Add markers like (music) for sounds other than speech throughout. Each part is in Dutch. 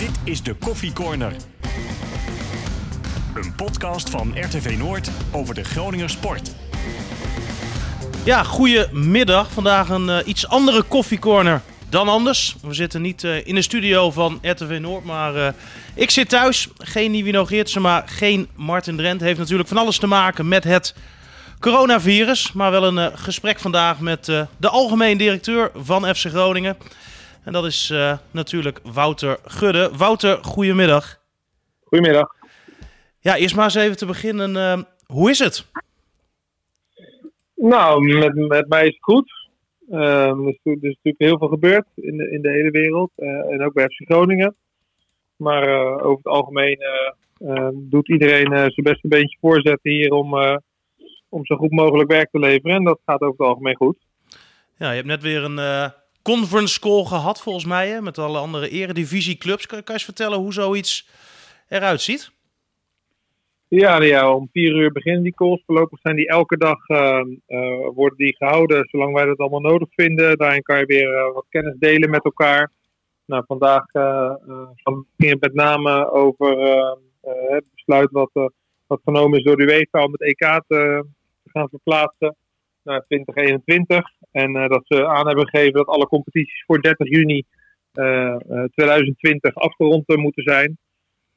Dit is de Koffie Corner. Een podcast van RTV Noord over de Groninger sport. Ja, goedemiddag. Vandaag een uh, iets andere koffiecorner dan anders. We zitten niet uh, in de studio van RTV Noord, maar uh, ik zit thuis. Geen Nivino Geertsen, geen Martin Drent. Heeft natuurlijk van alles te maken met het coronavirus. Maar wel een gesprek vandaag met de algemeen directeur van FC Groningen. En dat is natuurlijk Wouter Gudde. Wouter, goedemiddag. Goedemiddag. Ja, eerst maar eens even te beginnen. hoe is het? Nou, met, met mij is het goed. Uh, er, is, er, is, natuurlijk heel veel gebeurd in de, in de hele wereld. Uh, en ook bij FC Groningen. Maar over het algemeen eh, doet iedereen zijn best een beetje voorzetten hier om, om zo goed mogelijk werk te leveren. En dat gaat over het algemeen goed. Ja, je hebt net weer een conference call gehad volgens mij hè, met alle andere eredivisieclubs. Kan, kan je eens vertellen hoe zoiets eruit ziet? Ja, nou ja, om vier uur beginnen die calls. Voorlopig zijn die elke dag uh, uh, worden die gehouden, zolang wij dat allemaal nodig vinden. Daarin kan je weer uh, wat kennis delen met elkaar. Nou, vandaag ging het met name over het besluit wat, wat genomen is door de UEFA om het EK te, te gaan verplaatsen naar 2021. En dat ze aan hebben gegeven dat alle competities voor 30 juni 2020 afgerond moeten zijn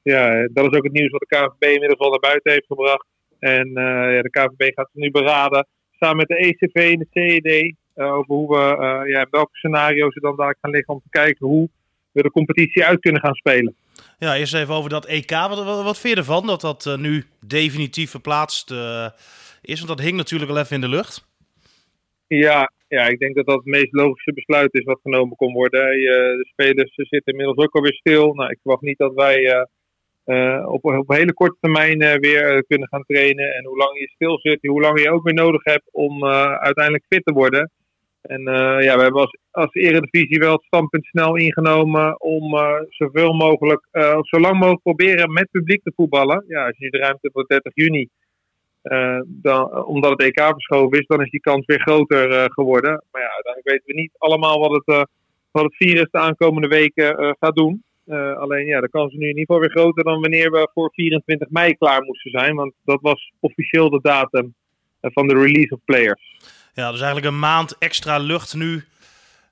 ja, dat is ook het nieuws wat de KVB inmiddels al naar buiten heeft gebracht. En ja, de KVB gaat nu beraden, samen met de ECV en de CED, over hoe we, ja, welke scenario's er dan daar gaan liggen om te kijken hoe we de competitie uit kunnen gaan spelen. Ja, eerst even over dat EK. Wat, wat, wat vind je ervan dat dat nu definitief verplaatst is? Want dat hing natuurlijk al even in de lucht. Ja, ja, ik denk dat dat het meest logische besluit is wat genomen kon worden. de spelers zitten inmiddels ook alweer stil. Nou, ik verwacht niet dat wij uh, op, op hele korte termijn uh, weer uh, kunnen gaan trainen. En hoe lang je stil zit, hoe lang je ook weer nodig hebt om uiteindelijk fit te worden. En ja, we hebben als, als Eredivisie wel het standpunt snel ingenomen om zoveel mogelijk, of zo lang mogelijk proberen met publiek te voetballen. Ja, als je de ruimte voor 30 juni, dan, omdat het EK verschoven is, dan is die kans weer groter geworden. Maar ja, uiteindelijk weten we niet allemaal wat het, wat het virus de aankomende weken gaat doen. Alleen ja, de kans is nu in ieder geval weer groter dan wanneer we voor 24 mei klaar moesten zijn. Want dat was officieel de datum van de release of players. Ja, dus eigenlijk een maand extra lucht nu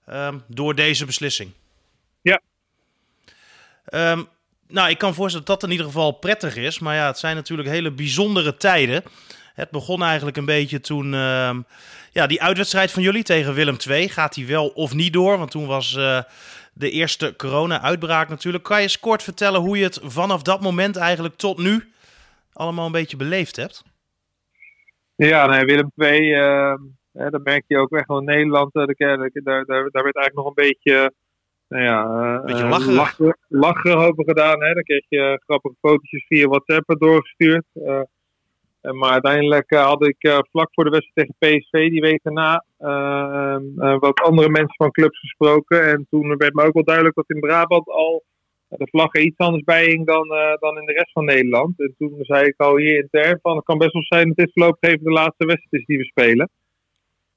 um, door deze beslissing. Ja. Um, nou, ik kan voorstellen dat dat in ieder geval prettig is. Maar ja, het zijn natuurlijk hele bijzondere tijden. Het begon eigenlijk een beetje toen. Uh, ja, die uitwedstrijd van jullie tegen Willem II. Gaat die wel of niet door? Want toen was uh, de eerste corona-uitbraak natuurlijk. Kan je eens kort vertellen hoe je het vanaf dat moment eigenlijk tot nu allemaal een beetje beleefd hebt? Ja, nee, Willem II, uh, hè, dat merk je ook wel Nederland. Daar, daar, daar, daar werd eigenlijk nog een beetje, nou ja, uh, beetje lachen. lachen, lachen over gedaan. Hè. Dan kreeg je grappige fotootjes via WhatsApp doorgestuurd. Uh, maar uiteindelijk had ik vlak voor de wedstrijd tegen PSV die week daarna uh, wat andere mensen van clubs gesproken. En toen werd me ook wel duidelijk dat in Brabant al de vlag er iets anders bij hing dan, dan in de rest van Nederland. En toen zei ik al hier intern van het kan best wel zijn dat dit voorlopig even de laatste wedstrijd is die we spelen.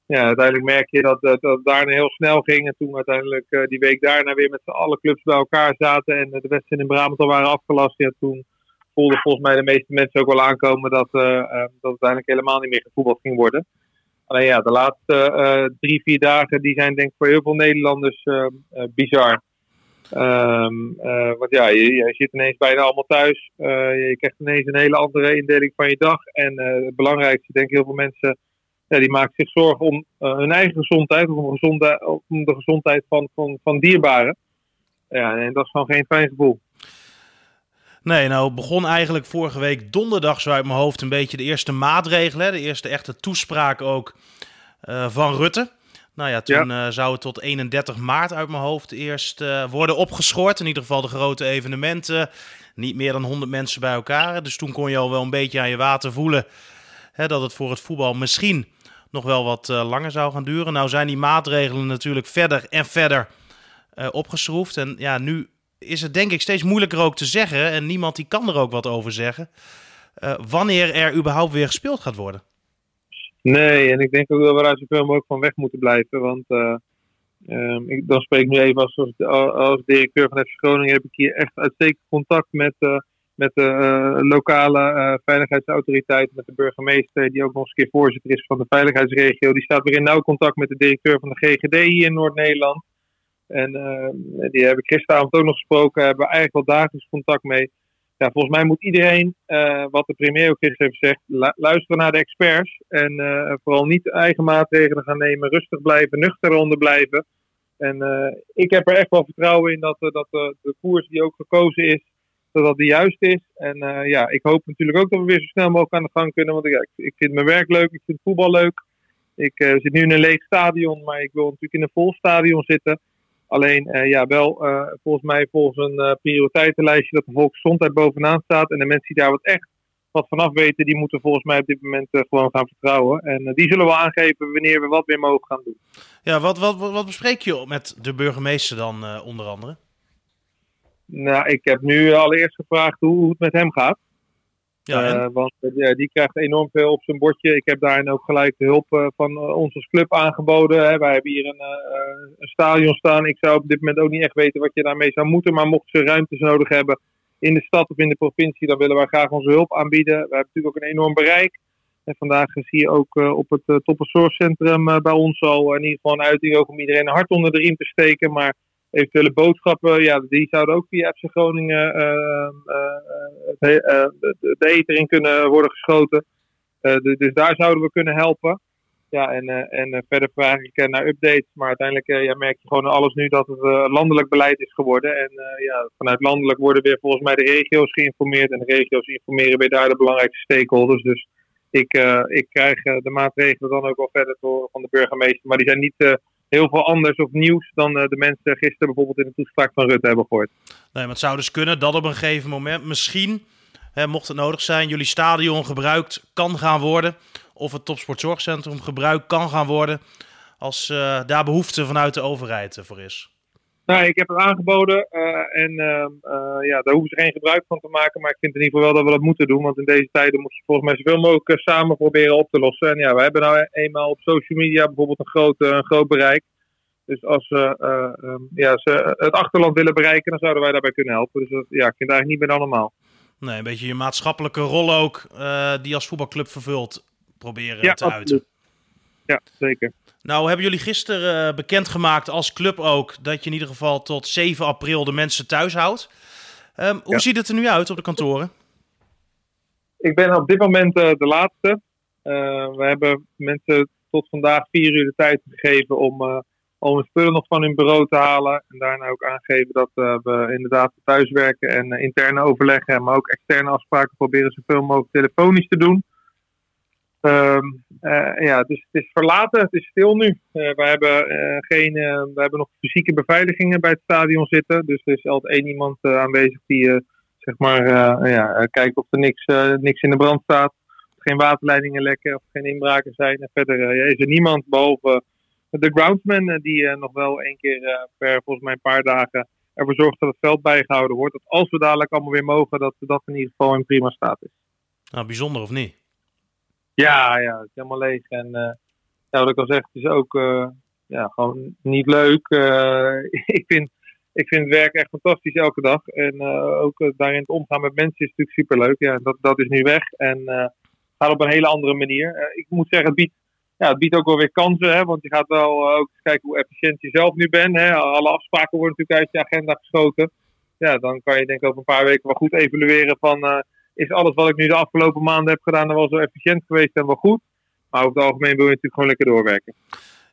Ja, uiteindelijk merk je dat, dat, daarna heel snel ging. En toen uiteindelijk die week daarna weer met alle clubs bij elkaar zaten en de wedstrijden in Brabant al waren afgelast. Ja, toen voelden volgens mij de meeste mensen ook wel aankomen dat, uh, dat uiteindelijk helemaal niet meer gevoetbald ging worden. Alleen ja, de laatste drie, vier dagen die zijn denk ik voor heel veel Nederlanders bizar. Um, want ja, je, je, zit ineens bijna allemaal thuis. je krijgt ineens een hele andere indeling van je dag. En het belangrijkste, denk ik, heel veel mensen ja, die maken zich zorgen om hun eigen gezondheid of om, om de gezondheid van, van, van dierbaren. Ja, en dat is gewoon geen fijn gevoel. Nee, nou begon eigenlijk vorige week donderdag zo uit mijn hoofd een beetje de eerste maatregelen. De eerste echte toespraak ook uh, van Rutte. Nou ja, toen ja. Uh, zou het tot 31 maart uit mijn hoofd eerst uh, worden opgeschort. In ieder geval de grote evenementen. Niet meer dan 100 mensen bij elkaar. Dus toen kon je al wel een beetje aan je water voelen hè, dat het voor het voetbal misschien nog wel wat langer zou gaan duren. Nou zijn die maatregelen natuurlijk verder en verder opgeschroefd. En ja, nu is het denk ik steeds moeilijker ook te zeggen. En niemand die kan er ook wat over zeggen. Uh, wanneer er überhaupt weer gespeeld gaat worden. Nee, en ik denk ook dat we daar zoveel mogelijk van weg moeten blijven. Want Ehm, ik, dan spreek ik nu even als, directeur van FC Groningen. Heb ik hier echt uitstekend contact met, met de uh, lokale uh, veiligheidsautoriteit. Met de burgemeester, die ook nog eens een keer voorzitter is van de veiligheidsregio. Die staat weer in nauw contact met de directeur van de GGD hier in Noord-Nederland. En die heb ik gisteravond ook nog gesproken. Hebben we eigenlijk wel dagelijks contact mee. Ja, volgens mij moet iedereen, wat de premier ook gisteren heeft gezegd, luisteren naar de experts. En vooral niet eigen maatregelen gaan nemen. Rustig blijven, nuchter onder blijven. En ik heb er echt wel vertrouwen in dat, dat de koers die ook gekozen is, dat dat de juiste is. En ja, ik hoop natuurlijk ook dat we weer zo snel mogelijk aan de gang kunnen. Want ik, ik vind mijn werk leuk, ik vind voetbal leuk. Ik zit nu in een leeg stadion, maar ik wil natuurlijk in een vol stadion zitten. Alleen ja, wel volgens mij volgens een prioriteitenlijstje dat de volksgezondheid bovenaan staat. En de mensen die daar wat echt wat vanaf weten, die moeten volgens mij op dit moment gewoon gaan vertrouwen. En die zullen wel aangeven wanneer we wat weer mogen gaan doen. Ja, wat, wat, wat bespreek je met de burgemeester dan onder andere? Nou, ik heb nu allereerst gevraagd hoe, het met hem gaat. Ja, en? want die krijgt enorm veel op zijn bordje. Ik heb daarin ook gelijk de hulp van ons als club aangeboden. Hè. Wij hebben hier een, een stadion staan. Ik zou op dit moment ook niet echt weten wat je daarmee zou moeten. Maar mochten ze ruimtes nodig hebben, in de stad of in de provincie, dan willen wij graag onze hulp aanbieden. We hebben natuurlijk ook een enorm bereik. En vandaag zie je ook uh, op het uh, uh, bij ons al in ieder geval een uiting om iedereen een hart onder de riem te steken. Maar eventuele boodschappen, ja, die zouden ook via FC Groningen de, de eter in kunnen worden geschoten. dus daar zouden we kunnen helpen. Ja, en, en verder vraag ik naar updates. Maar uiteindelijk ja, merk je gewoon alles nu dat het landelijk beleid is geworden. En ja, vanuit landelijk worden weer volgens mij de regio's geïnformeerd. En de regio's informeren weer daar de belangrijkste stakeholders. Dus ik, ik krijg de maatregelen dan ook wel verder door van de burgemeester. Maar die zijn niet heel veel anders of nieuws dan de mensen gisteren bijvoorbeeld in de toespraak van Rutte hebben gehoord. Nee, maar het zou dus kunnen dat op een gegeven moment misschien, hè, mocht het nodig zijn, jullie stadion gebruikt kan gaan worden of het topsportzorgcentrum gebruikt kan gaan worden als uh, daar behoefte vanuit de overheid voor is? Nou, ik heb het aangeboden uh, en uh, ja, daar hoeven ze geen gebruik van te maken. Maar ik vind in ieder geval wel dat we dat moeten doen. Want in deze tijden moet je volgens mij zoveel mogelijk samen proberen op te lossen. En ja, we hebben nou eenmaal op social media bijvoorbeeld een groot, een groot bereik. Dus als ze, um, ja, ze het achterland willen bereiken, dan zouden wij daarbij kunnen helpen. Dus dat, ja, ik vind het eigenlijk niet meer dan normaal. Nee, een beetje je maatschappelijke rol ook, die als voetbalclub vervult proberen ja, te uiten. Ja, zeker. Nou, hebben jullie gisteren uh, bekendgemaakt als club ook dat je in ieder geval tot 7 april de mensen thuis houdt. Um, hoe ja. ziet het er nu uit op de kantoren? Ik ben op dit moment uh, de laatste. Uh, we hebben mensen tot vandaag vier uur de tijd gegeven om, om hun spullen nog van hun bureau te halen. En daarna ook aangegeven dat we inderdaad thuiswerken en interne overleggen, maar ook externe afspraken proberen zoveel mogelijk telefonisch te doen. Um, uh, ja, dus het is verlaten, het is stil nu. Uh, we, hebben, uh, geen, we hebben nog fysieke beveiligingen bij het stadion zitten. Dus er is altijd één iemand aanwezig die zeg maar, ja, kijkt of er niks, niks in de brand staat. Geen waterleidingen lekken of geen inbraken zijn. En verder is er niemand behalve de groundsman die nog wel één keer per volgens mij een paar dagen ervoor zorgt dat het veld bijgehouden wordt. Dat als we dadelijk allemaal weer mogen, dat dat in ieder geval in prima staat is. Nou, bijzonder of niet? Ja, ja, het is helemaal leeg. En ja, wat ik al zeg, het is ook uh, ja, gewoon niet leuk. Uh, (laughs) ik, vind, ik vind het werk echt fantastisch elke dag. En ook daarin het omgaan met mensen is natuurlijk superleuk. Ja, dat, dat is nu weg en gaat op een hele andere manier. ik moet zeggen, het biedt, ja, het biedt ook wel weer kansen. Hè, want je gaat wel ook kijken hoe efficiënt je zelf nu bent. Hè. Alle afspraken worden natuurlijk uit je agenda geschoten. Ja, dan kan je denk ik over een paar weken wel goed evalueren van is alles wat ik nu de afgelopen maanden heb gedaan wel zo efficiënt geweest en wel goed. Maar over het algemeen wil je natuurlijk gewoon lekker doorwerken.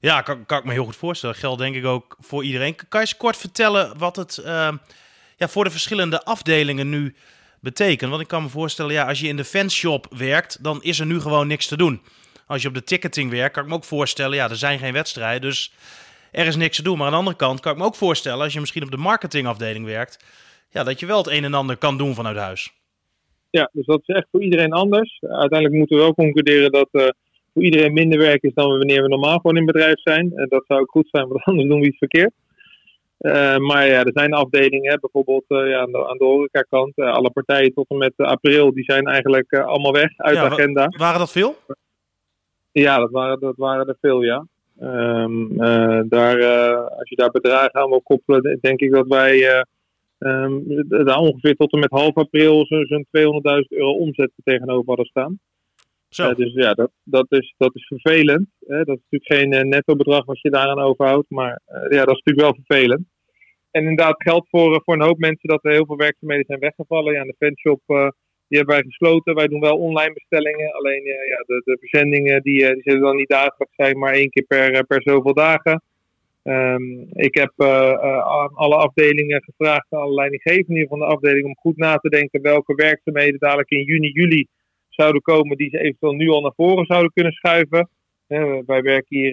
Ja, kan, kan ik me heel goed voorstellen. Geldt denk ik ook voor iedereen. Kan je eens kort vertellen wat het uh, ja, voor de verschillende afdelingen nu betekent? Want ik kan me voorstellen, ja, als je in de fanshop werkt, dan is er nu gewoon niks te doen. Als je op de ticketing werkt, kan ik me ook voorstellen, ja, er zijn geen wedstrijden, dus er is niks te doen. Maar aan de andere kant kan ik me ook voorstellen, als je misschien op de marketingafdeling werkt, ja, dat je wel het een en ander kan doen vanuit huis. Ja, dus dat is echt voor iedereen anders. Uiteindelijk moeten we wel concluderen dat uh, voor iedereen minder werk is dan wanneer we normaal gewoon in bedrijf zijn. En dat zou ook goed zijn, want (laughs) anders doen we iets verkeerd. Uh, maar ja, er zijn afdelingen, bijvoorbeeld uh, ja, aan de, aan de horecakant. alle partijen tot en met april, die zijn eigenlijk allemaal weg uit ja, de agenda. Waren dat veel? Ja, dat waren, dat waren er veel, ja. Ehm, eh, daar, eh, als je daar bedragen aan wil koppelen, denk ik dat wij ehm, daar ongeveer tot en met half april zo'n 200.000 euro omzet tegenover hadden staan. Zo. dus ja, dat, dat, is, dat is vervelend. Hè? Dat is natuurlijk geen netto bedrag wat je daaraan overhoudt, maar ja, dat is natuurlijk wel vervelend. En inderdaad geldt voor, voor een hoop mensen dat er heel veel werkzaamheden zijn weggevallen. Ja, de fanshop die hebben wij gesloten. Wij doen wel online bestellingen. Alleen ja, de, de verzendingen die, die zullen dan niet dagelijks zijn, maar één keer per, eh, per zoveel dagen. Um, ik heb aan alle afdelingen gevraagd, alle leidinggevenden van de afdeling, om goed na te denken welke werkzaamheden dadelijk in juni, juli zouden komen, die ze eventueel nu al naar voren zouden kunnen schuiven. wij werken hier,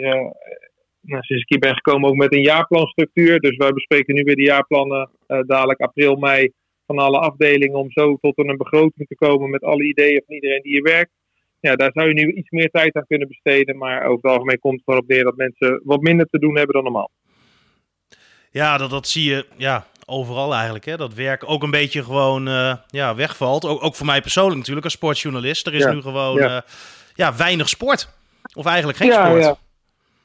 nou, sinds ik hier ben gekomen, ook met een jaarplanstructuur. Dus wij bespreken nu weer de jaarplannen dadelijk april, mei van alle afdelingen om zo tot een begroting te komen met alle ideeën van iedereen die hier werkt. Ja, daar zou je nu iets meer tijd aan kunnen besteden. Maar over het algemeen komt het erop neer dat mensen wat minder te doen hebben dan normaal. Ja, dat, dat zie je ja, overal eigenlijk. Hè? Dat werk ook een beetje gewoon uh, ja, wegvalt. Ook, ook voor mij persoonlijk natuurlijk als sportjournalist. Er is nu gewoon ja. Uh, ja. weinig sport. Of eigenlijk geen sport. Ja.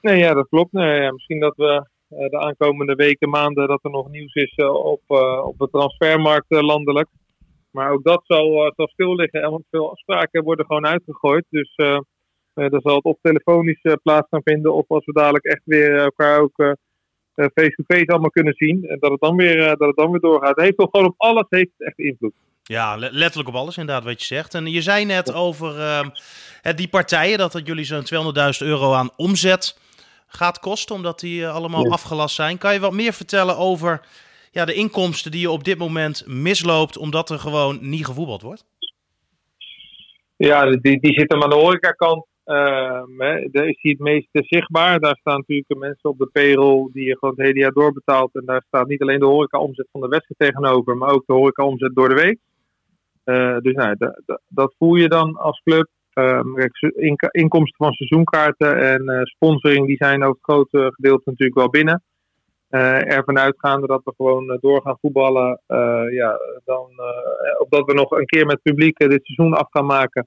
Nee, ja, dat klopt. Nee, ja, misschien dat we eh, de aankomende weken, maanden, dat er nog nieuws is eh, op, eh, op de transfermarkt landelijk. Maar ook dat zal, zal stil liggen, want veel afspraken worden gewoon uitgegooid. Dus uh, dan zal het op telefonisch plaats gaan vinden. Of als we dadelijk echt weer elkaar ook face-to-face allemaal kunnen zien. En dat het dan weer, dat het dan weer doorgaat. Het heeft toch gewoon op alles heeft echt invloed. Ja, letterlijk op alles inderdaad wat je zegt. En je zei net over uh, die partijen, dat, dat jullie zo'n 200.000 euro aan omzet gaat kosten, omdat die eh, allemaal afgelast zijn. Kan je wat meer vertellen over ja, de inkomsten die je op dit moment misloopt, omdat er gewoon niet gevoetbald wordt? Ja, die, die zitten aan de horecakant. Uh, daar is die het meest zichtbaar. Daar staan natuurlijk mensen op de payroll die je gewoon het hele jaar doorbetaalt. En daar staat niet alleen de horeca-omzet van de wedstrijd tegenover, maar ook de horeca-omzet door de week. Uh, dus nou, dat voel je dan als club. Um, inkomsten van seizoenkaarten en uh, sponsoring die zijn ook het grote gedeelte natuurlijk wel binnen. Uh, ervan uitgaande dat we gewoon uh, door gaan voetballen. ja, dan, of dat we nog een keer met publiek dit seizoen af gaan maken.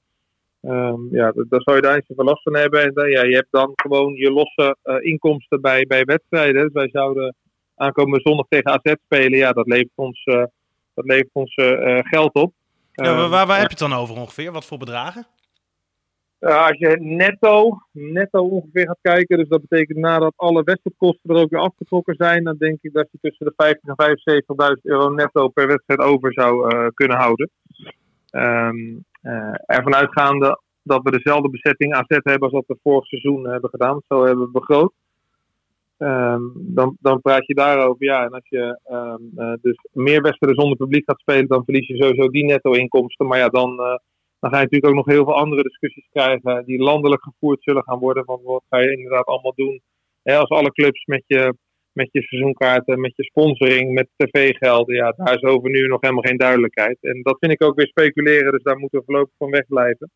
Um, ja, daar zou je daar niet zoveel last van hebben. En dan, ja, je hebt dan gewoon je losse inkomsten bij, bij wedstrijden. Dus wij zouden aankomende zondag tegen AZ spelen. Ja, dat levert ons, dat levert ons geld op. Ja, waar, waar, waar heb je het dan over ongeveer? Wat voor bedragen? Uh, als je netto, netto ongeveer gaat kijken, dus dat betekent nadat alle wedstrijdkosten er ook weer afgetrokken zijn, dan denk ik dat je tussen de 50 en 75.000 euro netto per wedstrijd over zou uh, kunnen houden. Um, uh, ervan uitgaande dat we dezelfde bezetting AZ hebben als dat we vorig seizoen hebben gedaan, zo hebben we begroot. Um, dan, dan praat je daarover, ja, en als je um, dus meer wedstrijden zonder publiek gaat spelen, dan verlies je sowieso die netto-inkomsten. Maar ja, dan dan ga je natuurlijk ook nog heel veel andere discussies krijgen die landelijk gevoerd zullen gaan worden. Van wat ga je inderdaad allemaal doen als alle clubs met je, met je seizoenkaarten, met je sponsoring, met tv-gelden. Ja, daar is over nu nog helemaal geen duidelijkheid. En dat vind ik ook weer speculeren, dus daar moeten we voorlopig van wegblijven.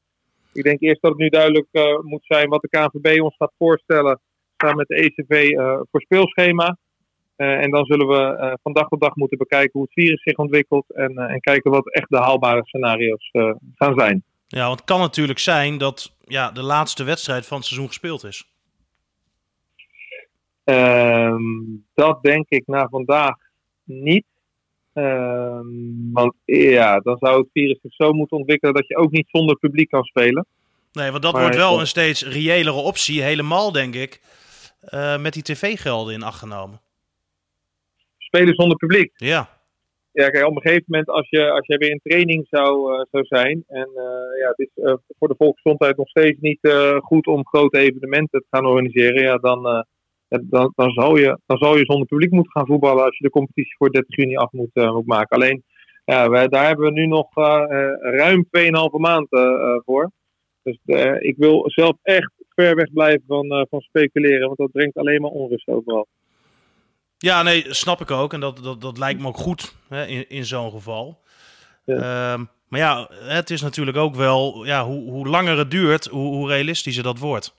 Ik denk eerst dat het nu duidelijk uh, moet zijn wat de KNVB ons gaat voorstellen samen met de ECV eh, voor speelschema. Uh, en dan zullen we van dag tot dag moeten bekijken hoe het virus zich ontwikkelt. En, en kijken wat echt de haalbare scenario's gaan zijn. Ja, want het kan natuurlijk zijn dat ja, de laatste wedstrijd van het seizoen gespeeld is. Um, dat denk ik na vandaag niet. Um, want ja, dan zou het virus zich zo moeten ontwikkelen dat je ook niet zonder publiek kan spelen. Nee, want dat wordt wel een steeds reëlere optie, helemaal denk ik, uh, met die tv-gelden in acht genomen spelen zonder publiek. Ja. Ja, kijk, op een gegeven moment als je, als je weer in training zou, uh, zou zijn. En uh, ja, het is uh, voor de volksgezondheid nog steeds niet goed om grote evenementen te gaan organiseren. Ja, dan, dan, dan, zal je, dan zal je zonder publiek moeten gaan voetballen als je de competitie voor 30 juni af moet, moet maken. Alleen, ja, wij, daar hebben we nu nog ruim 2,5 maanden voor. Dus ik wil zelf echt ver weg blijven van, van speculeren, want dat brengt alleen maar onrust overal. Ja, nee, snap ik ook. En dat, dat, dat lijkt me ook goed hè, in, in zo'n geval. Ja. Um, maar ja, het is natuurlijk ook wel, ja, hoe, hoe langer het duurt, hoe, hoe realistischer dat wordt.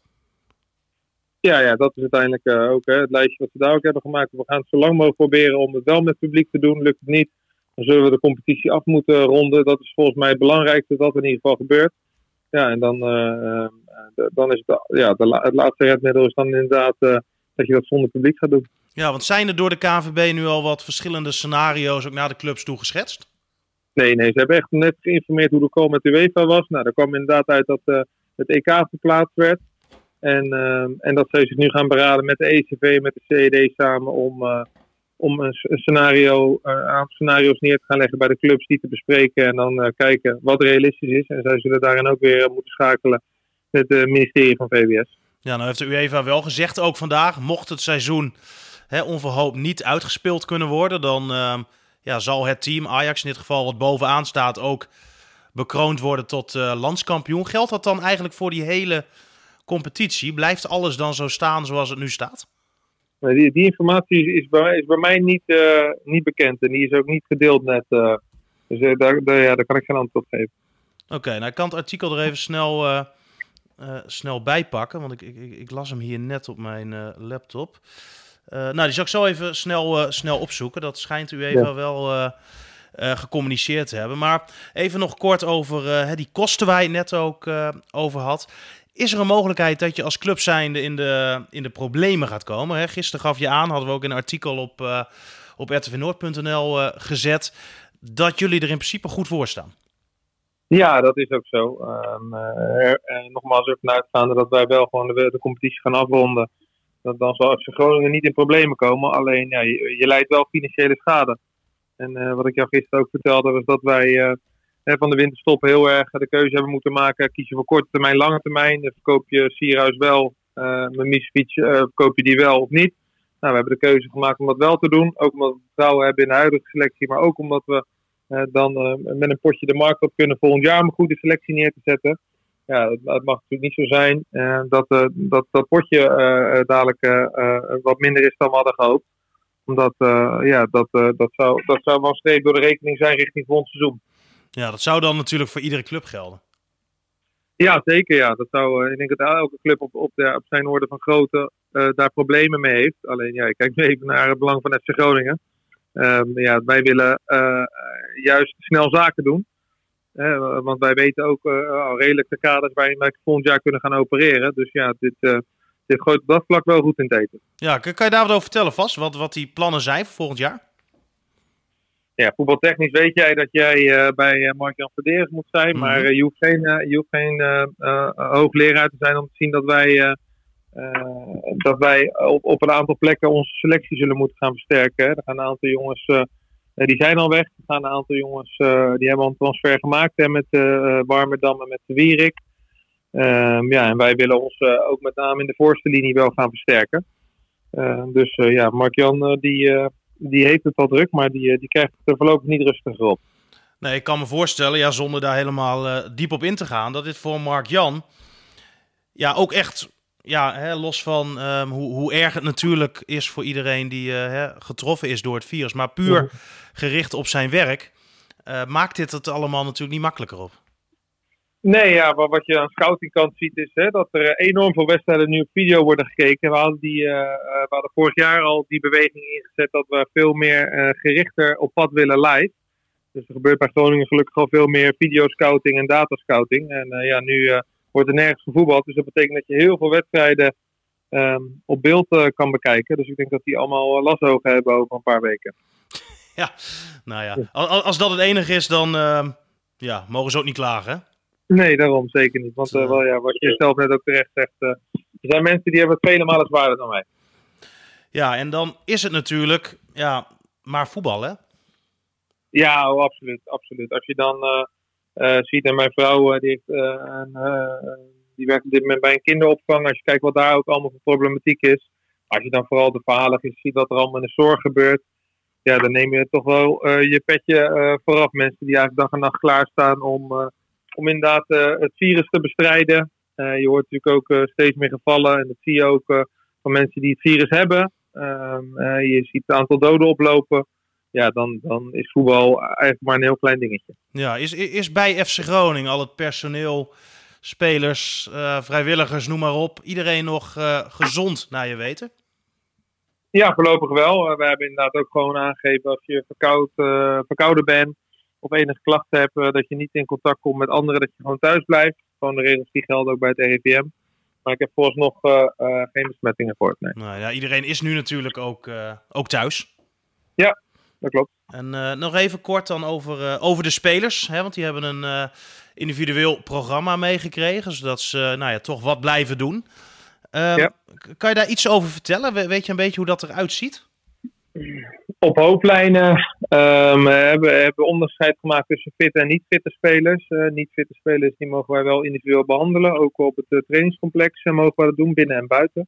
Ja, ja, dat is uiteindelijk uh, ook hè, het lijstje wat we daar ook hebben gemaakt. We gaan het zo lang mogelijk proberen om het wel met publiek te doen. Lukt het niet, dan zullen we de competitie af moeten ronden. Dat is volgens mij het belangrijkste dat in ieder geval gebeurt. Ja, en dan, uh, dan is het, ja, de, het laatste redmiddel is dan inderdaad dat je dat zonder publiek gaat doen. Ja, want zijn er door de KVB nu al wat verschillende scenario's ook naar de clubs toe geschetst? Nee, nee, ze hebben echt net geïnformeerd hoe de call met de UEFA was. Nou, daar kwam inderdaad uit dat uh, het EK verplaatst werd. En, uh, en dat ze zich nu gaan beraden met de ECV, met de CED samen om, uh, om een, scenario, een aantal scenario's neer te gaan leggen bij de clubs, die te bespreken en dan kijken wat realistisch is. En zij zullen daarin ook weer moeten schakelen met het ministerie van VWS. Ja, nou heeft de UEFA wel gezegd ook vandaag, mocht het seizoen hè, onverhoopt niet uitgespeeld kunnen worden, dan ehm, ja, zal het team, Ajax in dit geval, wat bovenaan staat, ook bekroond worden tot uh, landskampioen. Geldt dat dan eigenlijk voor die hele competitie? Blijft alles dan zo staan zoals het nu staat? Die, die informatie is bij, is bij mij niet, uh, niet bekend en die is ook niet gedeeld net. Uh, dus daar, daar, ja, daar kan ik geen antwoord op geven. Oké, nou ik kan het artikel er even snel, snel bij pakken, want ik, ik, ik, las hem hier net op mijn laptop. Uh, nou, die zal ik zo even snel, uh, snel opzoeken. Dat schijnt u even ja. wel uh, gecommuniceerd te hebben. Maar even nog kort over die kosten waar je net ook over had. Is er een mogelijkheid dat je als club zijnde in de, in de problemen gaat komen? Hè? Gisteren gaf je aan, hadden we ook een artikel op, op rtvnoord.nl gezet, dat jullie er in principe goed voor staan. Ja, dat is ook zo. Um, er, nogmaals, ervan uitgaande dat wij wel gewoon de, de competitie gaan afronden dan, dan zal FC Groningen niet in problemen komen. Alleen ja, je, je leidt wel financiële schade. En uh, wat ik jou gisteren ook vertelde, was dat wij uh, van de winterstop heel erg de keuze hebben moeten maken. Kies je voor korte termijn, lange termijn. Verkoop je Sierhuis wel, uh, Mimicevic, verkoop je die wel of niet. Nou, we hebben de keuze gemaakt om dat wel te doen. Ook omdat we vertrouwen hebben in de huidige selectie, maar ook omdat we dan met een potje de markt op kunnen volgend jaar een goede selectie neer te zetten ja, het, mag natuurlijk niet zo zijn uh, dat, uh, dat dat potje uh, dadelijk wat minder is dan we hadden gehoopt. Omdat ja, dat, dat, zou, dat zou wel streep door de rekening zijn richting volgend seizoen. Ja, dat zou dan natuurlijk voor iedere club gelden. Ja, zeker. Ja. Dat zou, ik denk dat elke club op, op, de, op zijn orde van grootte daar problemen mee heeft. Alleen, ja, ik kijk nu even naar het belang van FC Groningen. Um, ja, wij willen juist snel zaken doen want wij weten ook uh, al redelijk de kaders waarin wij volgend jaar kunnen gaan opereren. Dus ja, dit, uh, dit gooit op dat vlak wel goed in het eten. Ja, kan, je daar wat over vertellen vast? Wat, wat die plannen zijn voor volgend jaar? Ja, voetbaltechnisch weet jij dat jij uh, bij Mark-Jan Verderes moet zijn. Mm -hmm. Maar je hoeft geen, je hoeft geen hoogleraar te zijn om te zien dat wij, dat wij op, op een aantal plekken onze selectie zullen moeten gaan versterken. Er gaan een aantal jongens die zijn al weg. Er gaan een aantal jongens, uh, die hebben al een transfer gemaakt hè, met uh, Warmerdam en met de Wierik. Ehm, ja, en wij willen ons ook met name in de voorste linie wel gaan versterken. Ehm, dus ja, Mark-Jan die, die heeft het wel druk, maar die, die krijgt het er voorlopig niet rustiger op. Nee, ik kan me voorstellen, ja, zonder daar helemaal diep op in te gaan, dat dit voor Mark-Jan ja, ook echt ja, hè, los van um, hoe, hoe erg het natuurlijk is voor iedereen die uh, hè, getroffen is door het virus, maar puur ja. gericht op zijn werk, uh, maakt dit het allemaal natuurlijk niet makkelijker op. Nee, ja, maar wat je aan scoutingkant ziet is hè, dat er enorm veel wedstrijden nu op video worden gekeken. We hadden, die, uh, we hadden vorig jaar al die beweging ingezet dat we veel meer gerichter op pad willen live. Dus er gebeurt bij Groningen gelukkig al veel meer videoscouting en datascouting. En ja, nu wordt er nergens gevoetbald. Dus dat betekent dat je heel veel wedstrijden um, op beeld uh, kan bekijken. Dus ik denk dat die allemaal uh, lasogen hebben over een paar weken. (laughs) Ja, nou ja. Als, als dat het enige is, dan uh, ja, mogen ze ook niet klagen. Nee, daarom zeker niet. Want uh, wel, ja, wat je zelf net ook terecht zegt, er zijn mensen die hebben het vele malen zwaarder dan wij. Ja, en dan is het natuurlijk ja, maar voetbal, hè? Ja, oh, absoluut, absoluut. Als je dan ziet. En mijn vrouw die, heeft, uh, een, die werkt op dit moment bij een kinderopvang. Als je kijkt wat daar ook allemaal voor problematiek is. Als je dan vooral de verhalen ziet wat er allemaal in de zorg gebeurt. Ja, dan neem je toch wel je petje vooraf. Mensen die eigenlijk dag en nacht klaarstaan om, om inderdaad het virus te bestrijden. je hoort natuurlijk ook steeds meer gevallen. En dat zie je ook van mensen die het virus hebben. Ehm, je ziet het aantal doden oplopen ja, dan, dan is voetbal eigenlijk maar een heel klein dingetje. Ja, is, is bij FC Groningen al het personeel, spelers, uh, vrijwilligers, noem maar op, iedereen nog uh, gezond naar je weten? Ja, voorlopig wel. Uh, we hebben inderdaad ook gewoon aangegeven als je verkoud, verkouden bent of enige klachten hebt, dat je niet in contact komt met anderen, dat je gewoon thuis blijft. gewoon de regels die gelden ook bij het RIVM. Maar ik heb vooralsnog geen besmettingen gehoord. Nee. Nou, ja, iedereen is nu natuurlijk ook, ook thuis. Ja, dat klopt. En nog even kort dan over, over de spelers. Hè, want die hebben een individueel programma meegekregen. Zodat ze nou ja, toch wat blijven doen. Ehm, kan je daar iets over vertellen? weet je een beetje hoe dat eruit ziet? Op hoofdlijnen um, we hebben we hebben onderscheid gemaakt tussen fitte en niet-fitte spelers. Uh, niet-fitte spelers die mogen wij wel individueel behandelen. Ook op het uh, trainingscomplex uh, mogen we dat doen, binnen en buiten.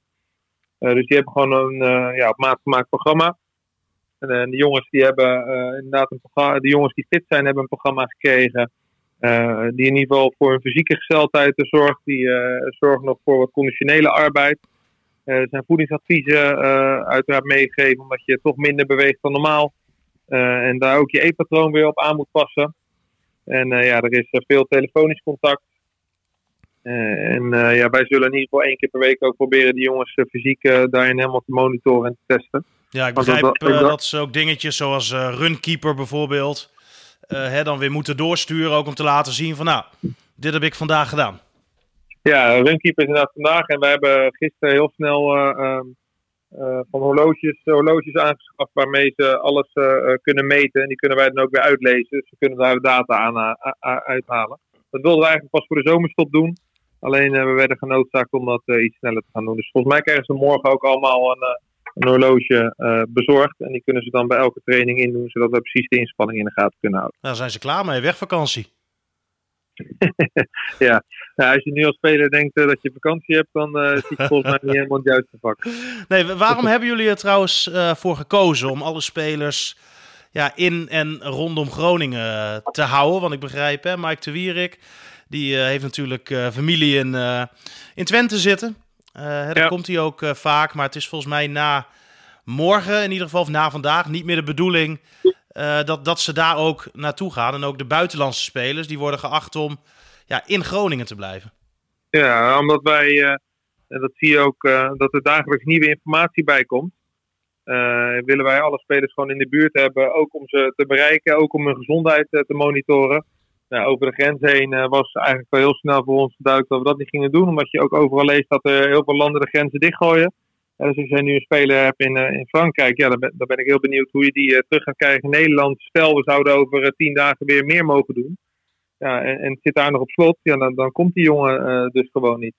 dus die hebben gewoon een ja, op maat gemaakt programma. En de jongens die hebben inderdaad een programma, de jongens die fit zijn, hebben een programma gekregen. die in ieder geval voor hun fysieke gesteldheid zorgt. Die zorgen nog voor wat conditionele arbeid. Er eh, zijn voedingsadviezen eh, uiteraard meegegeven, omdat je toch minder beweegt dan normaal. Eh, en daar ook je eetpatroon weer op aan moet passen. En ja, er is veel telefonisch contact. en ja, wij zullen in ieder geval één keer per week ook proberen die jongens fysiek daarin helemaal te monitoren en te testen. Ja, ik begrijp dat, dat, ze ook dingetjes zoals runkeeper bijvoorbeeld, hè, dan weer moeten doorsturen. Ook om te laten zien van nou, dit heb ik vandaag gedaan. Ja, Runkeeper is inderdaad vandaag. En we hebben gisteren heel snel uh, uh, van horloges, horloges aangeschaft waarmee ze alles uh, kunnen meten. En die kunnen wij dan ook weer uitlezen. Dus we kunnen daar de data aan uithalen. Dat wilden we eigenlijk pas voor de zomerstop doen. Alleen we werden genoodzaakt om dat iets sneller te gaan doen. Dus volgens mij krijgen ze morgen ook allemaal een, een horloge bezorgd. En die kunnen ze dan bij elke training indoen, zodat we precies de inspanning in de gaten kunnen houden. Nou, zijn ze klaar mee, wegvakantie. (laughs) ja. als je nu als speler denkt uh, dat je vakantie hebt, dan uh, zit je volgens mij niet (laughs) helemaal het juiste vak. Nee, waarom hebben jullie er trouwens uh, voor gekozen om alle spelers ja, in en rondom Groningen te houden? Want ik begrijp, hè, Mike de Wierik, die heeft natuurlijk familie in, in Twente zitten. Daar ja. komt hij ook vaak, maar het is volgens mij na morgen, in ieder geval, of na vandaag, niet meer de bedoeling uh, dat, dat ze daar ook naartoe gaan. En ook de buitenlandse spelers, die worden geacht om ja, in Groningen te blijven. Ja, omdat wij, uh, en dat zie je ook, uh, dat er dagelijks nieuwe informatie bij komt. willen wij alle spelers gewoon in de buurt hebben, ook om ze te bereiken, ook om hun gezondheid te monitoren. Nou, over de grens heen was eigenlijk wel heel snel voor ons duidelijk dat we dat niet gingen doen. Omdat je ook overal leest dat er heel veel landen de grenzen dichtgooien. En dus als je nu een speler hebt in, uh, in Frankrijk, ja, dan ben, ben ik heel benieuwd hoe je die uh, terug gaat krijgen in Nederland. Stel, we zouden over tien dagen weer meer mogen doen. Ja, en, en zit daar nog op slot, ja, dan, dan komt die jongen dus gewoon niet.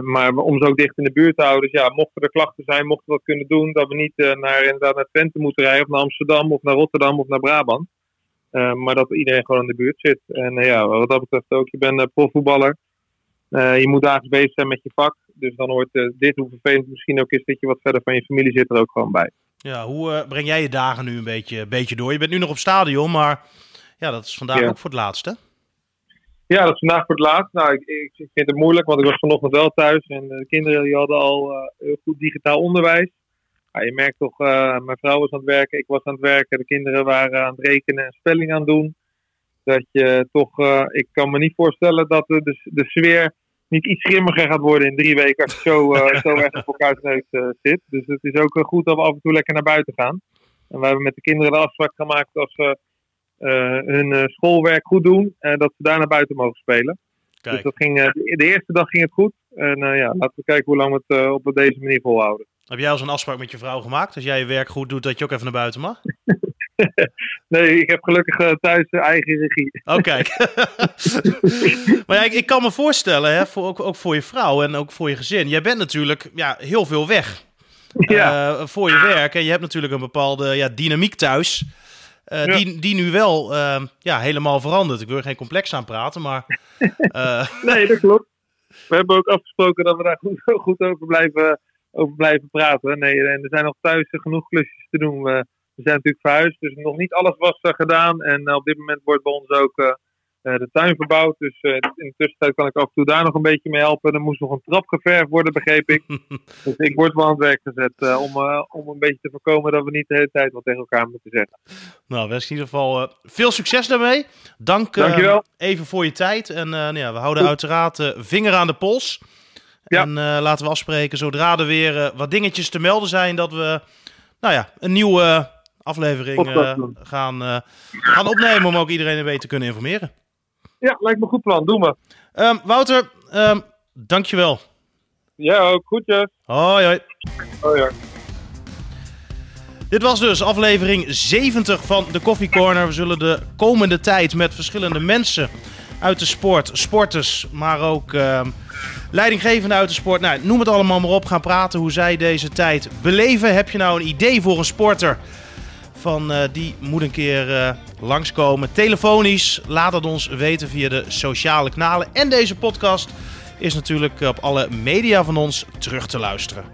maar om ze ook dicht in de buurt te houden, dus ja, mochten er klachten zijn, mochten we dat kunnen doen, dat we niet naar, inderdaad naar Twente moeten rijden, of naar Amsterdam, of naar Rotterdam, of naar Brabant. Maar dat iedereen gewoon in de buurt zit. En ja, wat dat betreft ook, je bent profvoetballer. je moet dagelijks bezig zijn met je vak. Dus dan hoort dit, hoe vervelend misschien ook is, dat je wat verder van je familie zit er ook gewoon bij. Ja, hoe breng jij je dagen nu een beetje, beetje door? Je bent nu nog op stadion, maar ja, dat is vandaag ook voor het laatste. Ja, dat is vandaag voor het laatst. Nou, ik, ik, vind het moeilijk, want ik was vanochtend wel thuis en de kinderen die hadden al uh, heel goed digitaal onderwijs. Ja, je merkt toch, uh, mijn vrouw was aan het werken, ik was aan het werken, de kinderen waren aan het rekenen en spelling aan het doen. Dat je toch, uh, ik kan me niet voorstellen dat de, de, de sfeer niet iets grimmiger gaat worden in drie weken als je zo, uh, (laughs) zo erg op neus uh, zit. Dus het is ook goed dat we af en toe lekker naar buiten gaan. En we hebben met de kinderen de afspraak gemaakt als ze hun schoolwerk goed doen, dat ze daar naar buiten mogen spelen. Kijk. Dus dat ging, de eerste dag ging het goed. En ja, laten we kijken hoe lang we het op deze manier volhouden. Heb jij al zo'n afspraak met je vrouw gemaakt? Als jij je werk goed doet, dat je ook even naar buiten mag? (laughs) nee, ik heb gelukkig uh, thuis eigen regie. Oh, kijk. (laughs) maar ja, ik, ik, kan me voorstellen, hè, voor, ook, ook voor je vrouw en ook voor je gezin. Jij bent natuurlijk ja, heel veel weg ja. uh, voor je werk. En je hebt natuurlijk een bepaalde ja, dynamiek thuis. Uh, ja. die, die nu wel ja, helemaal verandert. Ik wil er geen complex aan praten, maar... (laughs) nee, dat klopt. We hebben ook afgesproken dat we daar goed, goed over, blijven, over blijven praten. Nee, en er zijn nog thuis genoeg klusjes te doen we zijn natuurlijk verhuisd, dus nog niet alles was gedaan. En uh, op dit moment wordt bij ons ook uh, de tuin verbouwd. Dus in de tussentijd kan ik af en toe daar nog een beetje mee helpen. Er moest nog een trap geverfd worden, begreep ik. (laughs) dus ik word wel aan het werk gezet om, om een beetje te voorkomen dat we niet de hele tijd wat tegen elkaar moeten zeggen. Nou, wens in ieder geval veel succes daarmee. Dank even voor je tijd. En nou ja, we houden Goed. uiteraard vinger aan de pols. Ja. En laten we afspreken zodra er weer wat dingetjes te melden zijn dat we nou ja, een nieuwe aflevering uh, gaan, gaan opnemen om ook iedereen een beetje te kunnen informeren. Ja, lijkt me een goed plan. Doe maar. Um, Wouter, um, dankjewel. Ja, ook. Groetjes. Hoi, hoi. Hoi, hoi. Dit was dus aflevering 70 van de Coffee Corner. We zullen de komende tijd met verschillende mensen uit de sport, sporters, maar ook uh, leidinggevenden uit de sport. Nou, noem het allemaal maar op. Gaan praten hoe zij deze tijd beleven. Heb je nou een idee voor een sporter? Van uh, die moet een keer uh, langskomen. Telefonisch, laat het ons weten via de sociale kanalen. En deze podcast is natuurlijk op alle media van ons terug te luisteren.